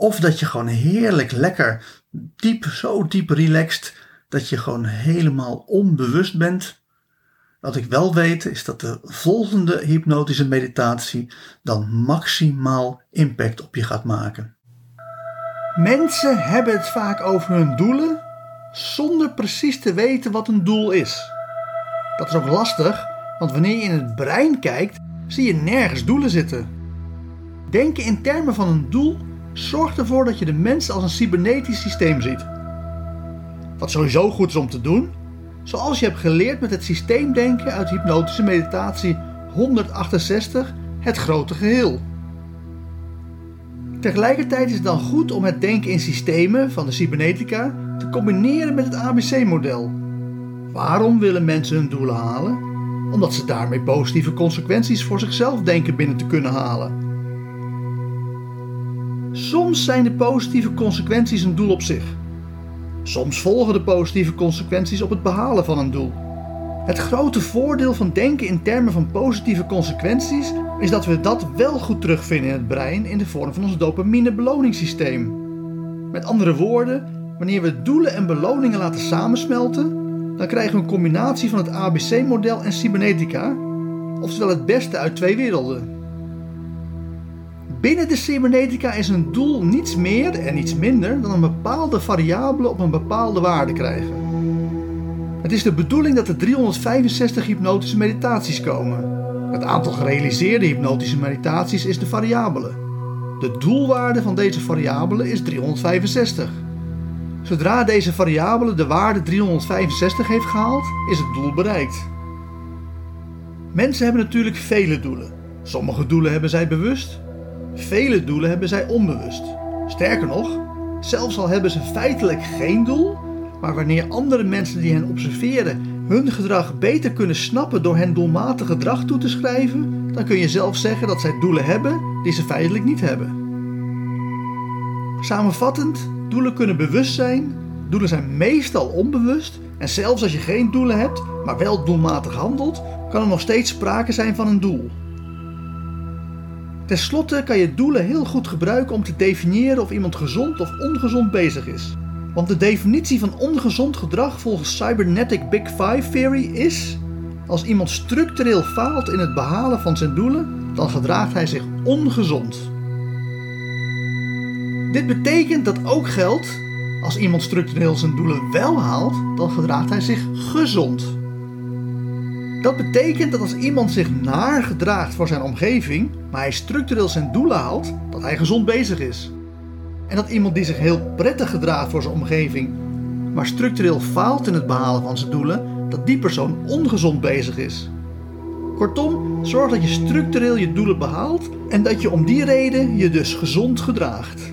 of dat je gewoon heerlijk lekker diep, zo diep relaxed, dat je gewoon helemaal onbewust bent. Wat ik wel weet is dat de volgende hypnotische meditatie dan maximaal impact op je gaat maken. Mensen hebben het vaak over hun doelen zonder precies te weten wat een doel is. Dat is ook lastig, want wanneer je in het brein kijkt, zie je nergens doelen zitten. Denken in termen van een doel zorgt ervoor dat je de mens als een cybernetisch systeem ziet. Wat sowieso goed is om te doen, zoals je hebt geleerd met het systeemdenken uit hypnotische meditatie 168, het grote geheel. Tegelijkertijd is het dan goed om het denken in systemen van de cybernetica te combineren met het ABC-model. Waarom willen mensen hun doelen halen? Omdat ze daarmee positieve consequenties voor zichzelf denken binnen te kunnen halen. Soms zijn de positieve consequenties een doel op zich. Soms volgen de positieve consequenties op het behalen van een doel. Het grote voordeel van denken in termen van positieve consequenties is dat we dat wel goed terugvinden in het brein in de vorm van ons dopamine-beloningssysteem. Met andere woorden, wanneer we doelen en beloningen laten samensmelten, dan krijgen we een combinatie van het ABC-model en cybernetica, oftewel het beste uit twee werelden. Binnen de cybernetica is een doel niets meer en niets minder dan een bepaalde variabele op een bepaalde waarde krijgen. Het is de bedoeling dat er 365 hypnotische meditaties komen. Het aantal gerealiseerde hypnotische meditaties is de variabele. De doelwaarde van deze variabele is 365. Zodra deze variabele de waarde 365 heeft gehaald, is het doel bereikt. Mensen hebben natuurlijk vele doelen. Sommige doelen hebben zij bewust, vele doelen hebben zij onbewust. Sterker nog, zelfs al hebben ze feitelijk geen doel, maar wanneer andere mensen die hen observeren hun gedrag beter kunnen snappen door hen doelmatig gedrag toe te schrijven, dan kun je zelf zeggen dat zij doelen hebben die ze feitelijk niet hebben. Samenvattend, doelen kunnen bewust zijn, doelen zijn meestal onbewust en zelfs als je geen doelen hebt, maar wel doelmatig handelt, kan er nog steeds sprake zijn van een doel. Ten slotte kan je doelen heel goed gebruiken om te definiëren of iemand gezond of ongezond bezig is. Want de definitie van ongezond gedrag volgens Cybernetic Big Five Theory is: als iemand structureel faalt in het behalen van zijn doelen, dan gedraagt hij zich ongezond. Dit betekent dat ook geldt als iemand structureel zijn doelen wel haalt, dan gedraagt hij zich gezond. Dat betekent dat als iemand zich naar gedraagt voor zijn omgeving, maar hij structureel zijn doelen haalt, dat hij gezond bezig is. En dat iemand die zich heel prettig gedraagt voor zijn omgeving, maar structureel faalt in het behalen van zijn doelen, dat die persoon ongezond bezig is. Kortom, zorg dat je structureel je doelen behaalt en dat je om die reden je dus gezond gedraagt.